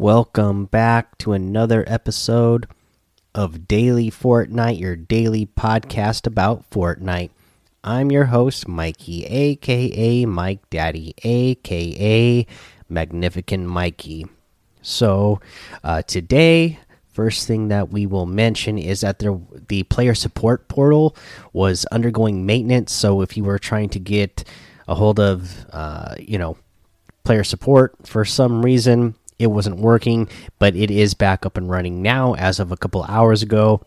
Welcome back to another episode of Daily Fortnite, your daily podcast about Fortnite. I'm your host, Mikey, aka Mike Daddy, aka Magnificent Mikey. So, uh, today, first thing that we will mention is that there, the player support portal was undergoing maintenance. So, if you were trying to get a hold of, uh, you know, player support for some reason, it wasn't working, but it is back up and running now as of a couple hours ago.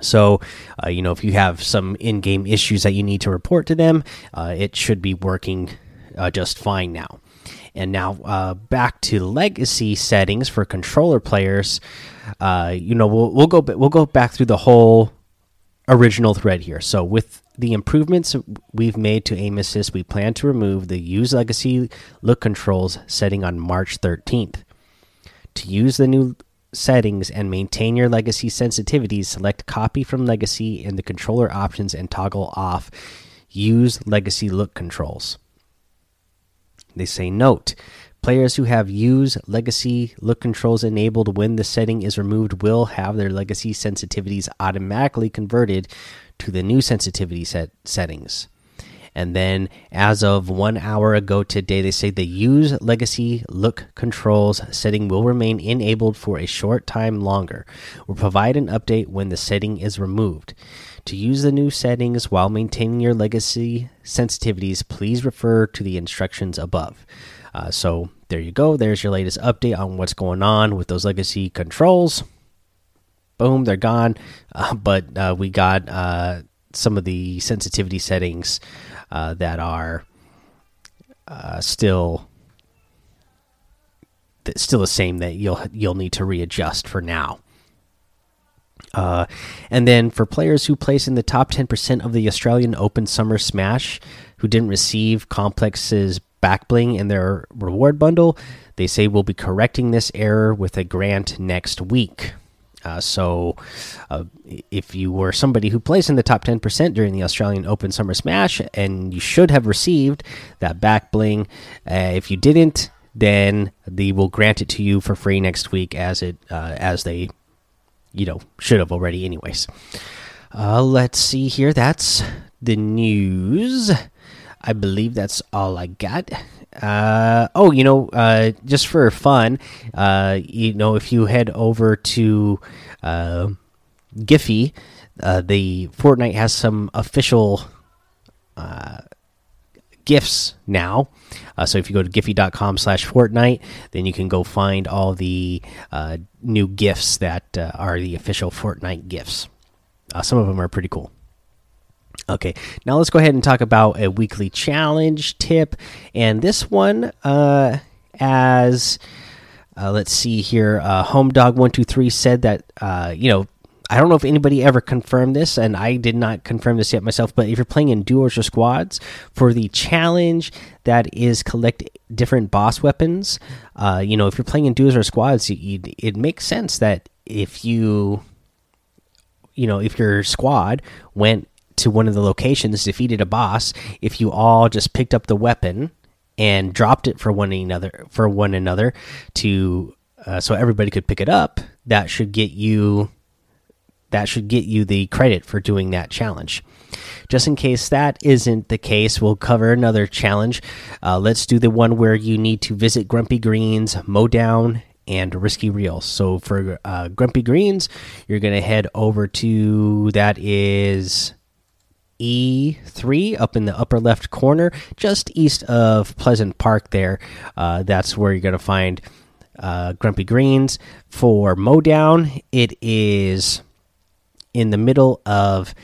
So, uh, you know, if you have some in game issues that you need to report to them, uh, it should be working uh, just fine now. And now uh, back to legacy settings for controller players. Uh, you know, we'll we'll go we'll go back through the whole original thread here. So with the improvements we've made to aim assist, we plan to remove the use legacy look controls setting on March 13th. To use the new settings and maintain your legacy sensitivities, select copy from legacy in the controller options and toggle off use legacy look controls. They say note Players who have use legacy look controls enabled when the setting is removed will have their legacy sensitivities automatically converted to the new sensitivity set settings. And then, as of one hour ago today, they say the use legacy look controls setting will remain enabled for a short time longer. We'll provide an update when the setting is removed. To use the new settings while maintaining your legacy sensitivities, please refer to the instructions above. Uh, so there you go. There's your latest update on what's going on with those legacy controls. Boom, they're gone. Uh, but uh, we got uh, some of the sensitivity settings uh, that are uh, still still the same that you'll you'll need to readjust for now. Uh, and then for players who place in the top 10% of the Australian Open Summer Smash who didn't receive Complex's back bling in their reward bundle. They say we'll be correcting this error with a grant next week. Uh, so, uh, if you were somebody who plays in the top 10% during the Australian Open Summer Smash and you should have received that back bling, uh, if you didn't, then they will grant it to you for free next week as it uh, as they you know should have already anyways. Uh, let's see here. That's the news. I believe that's all I got. Uh, oh, you know, uh, just for fun, uh, you know, if you head over to uh, Giphy, uh, the Fortnite has some official uh, gifts now. Uh, so if you go to giphy.com slash Fortnite, then you can go find all the new gifts that are the official Fortnite gifts. Some of them are pretty cool. Okay, now let's go ahead and talk about a weekly challenge tip. And this one, uh, as uh, let's see here, uh, Home Dog One Two Three said that uh, you know I don't know if anybody ever confirmed this, and I did not confirm this yet myself. But if you're playing in duos or squads for the challenge that is collect different boss weapons, uh, you know, if you're playing in duos or squads, it, it makes sense that if you, you know, if your squad went to one of the locations, defeated a boss, if you all just picked up the weapon and dropped it for one another for one another to uh, so everybody could pick it up, that should get you that should get you the credit for doing that challenge. Just in case that isn't the case, we'll cover another challenge. Uh, let's do the one where you need to visit Grumpy Greens, Mowdown, and Risky Reels. So for uh, Grumpy Greens, you're going to head over to that is E3 up in the upper left corner, just east of Pleasant Park. There, uh, that's where you're going to find uh, Grumpy Greens. For Mowdown, it is in the middle of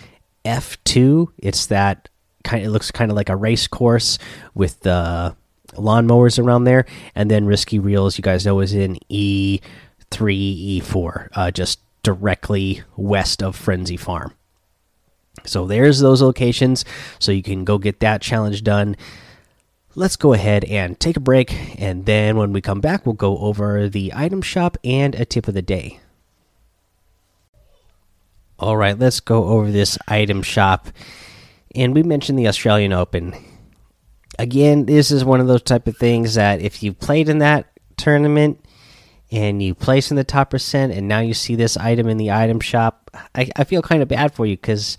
F2. It's that kind. It looks kind of like a race course with the lawnmowers around there, and then Risky Reels, you guys know, is in E3, E4, uh, just directly west of Frenzy Farm. So there's those locations. So you can go get that challenge done. Let's go ahead and take a break. And then when we come back, we'll go over the item shop and a tip of the day. All right, let's go over this item shop. And we mentioned the Australian Open. Again, this is one of those type of things that if you played in that tournament, and you place in the top percent, and now you see this item in the item shop, I, I feel kind of bad for you because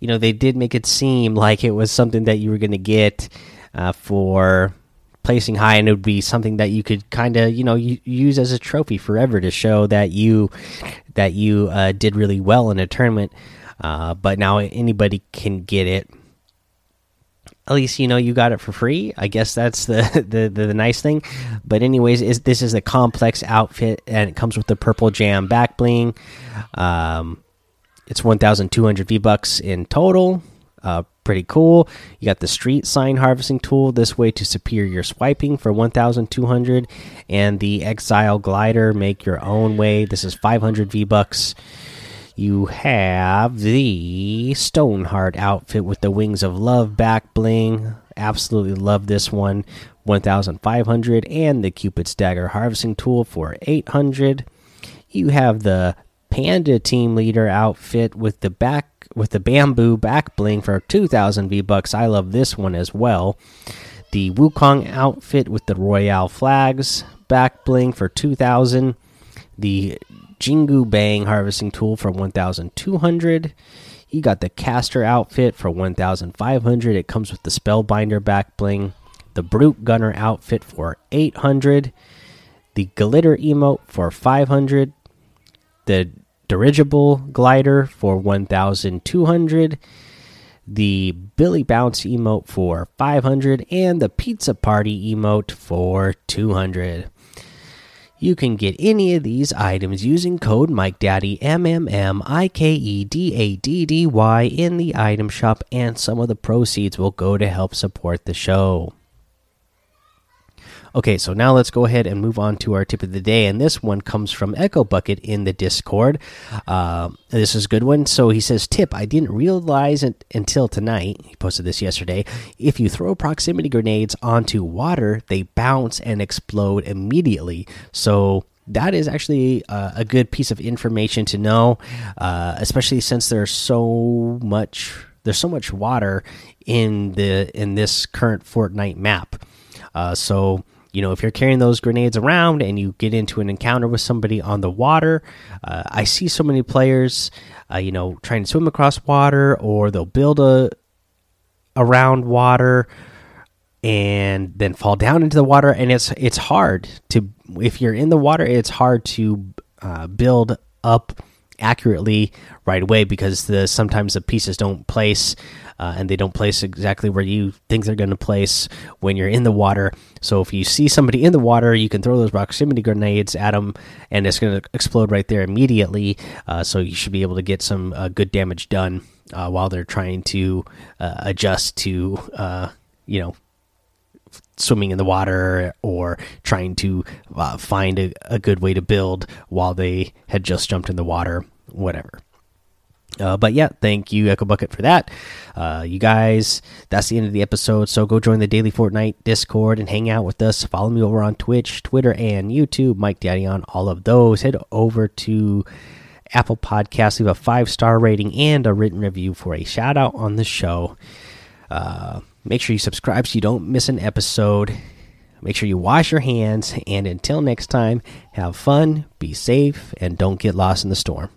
you know they did make it seem like it was something that you were going to get uh, for placing high, and it would be something that you could kind of you know use as a trophy forever to show that you that you uh, did really well in a tournament. Uh, but now anybody can get it at least you know you got it for free. I guess that's the the, the, the nice thing. But anyways, is this is a complex outfit and it comes with the purple jam back bling. Um, it's one thousand two hundred V bucks in total. Uh, pretty cool. You got the street sign harvesting tool this way to superior swiping for 1200 and the exile glider make your own way. This is 500 V bucks. You have the Stoneheart outfit with the Wings of Love back bling. Absolutely love this one. 1500 and the Cupid's Dagger harvesting tool for 800. You have the Panda team leader outfit with the back with the bamboo back bling for 2000 V bucks. I love this one as well. The Wukong outfit with the Royale flags back bling for 2000. The Jingu Bang harvesting tool for 1200. You got the caster outfit for 1500. It comes with the spellbinder back bling. The brute gunner outfit for 800. The glitter emote for 500. The dirigible glider for 1200. The Billy Bounce emote for 500 and the pizza party emote for 200. You can get any of these items using code MikeDaddy M M M I K E D A D D Y in the item shop, and some of the proceeds will go to help support the show. Okay, so now let's go ahead and move on to our tip of the day, and this one comes from Echo Bucket in the Discord. Uh, this is a good one. So he says, "Tip: I didn't realize it until tonight. He posted this yesterday. If you throw proximity grenades onto water, they bounce and explode immediately. So." That is actually uh, a good piece of information to know, uh, especially since there's so much there's so much water in the in this current Fortnite map. Uh, so you know, if you're carrying those grenades around and you get into an encounter with somebody on the water, uh, I see so many players, uh, you know, trying to swim across water or they'll build a around water and then fall down into the water. And it's it's hard to if you're in the water it's hard to uh, build up accurately right away because the sometimes the pieces don't place uh, and they don't place exactly where you think they're going to place when you're in the water. So if you see somebody in the water, you can throw those proximity grenades at them, and it's going to explode right there immediately. Uh, so you should be able to get some uh, good damage done uh, while they're trying to uh, adjust to, uh, you know, swimming in the water or trying to uh, find a, a, good way to build while they had just jumped in the water, whatever. Uh, but yeah, thank you, Echo Bucket, for that. Uh, you guys, that's the end of the episode. So go join the Daily Fortnite Discord and hang out with us. Follow me over on Twitch, Twitter, and YouTube. Mike Daddy on all of those. Head over to Apple Podcasts, leave a five star rating and a written review for a shout out on the show. Uh, make sure you subscribe so you don't miss an episode. Make sure you wash your hands. And until next time, have fun, be safe, and don't get lost in the storm.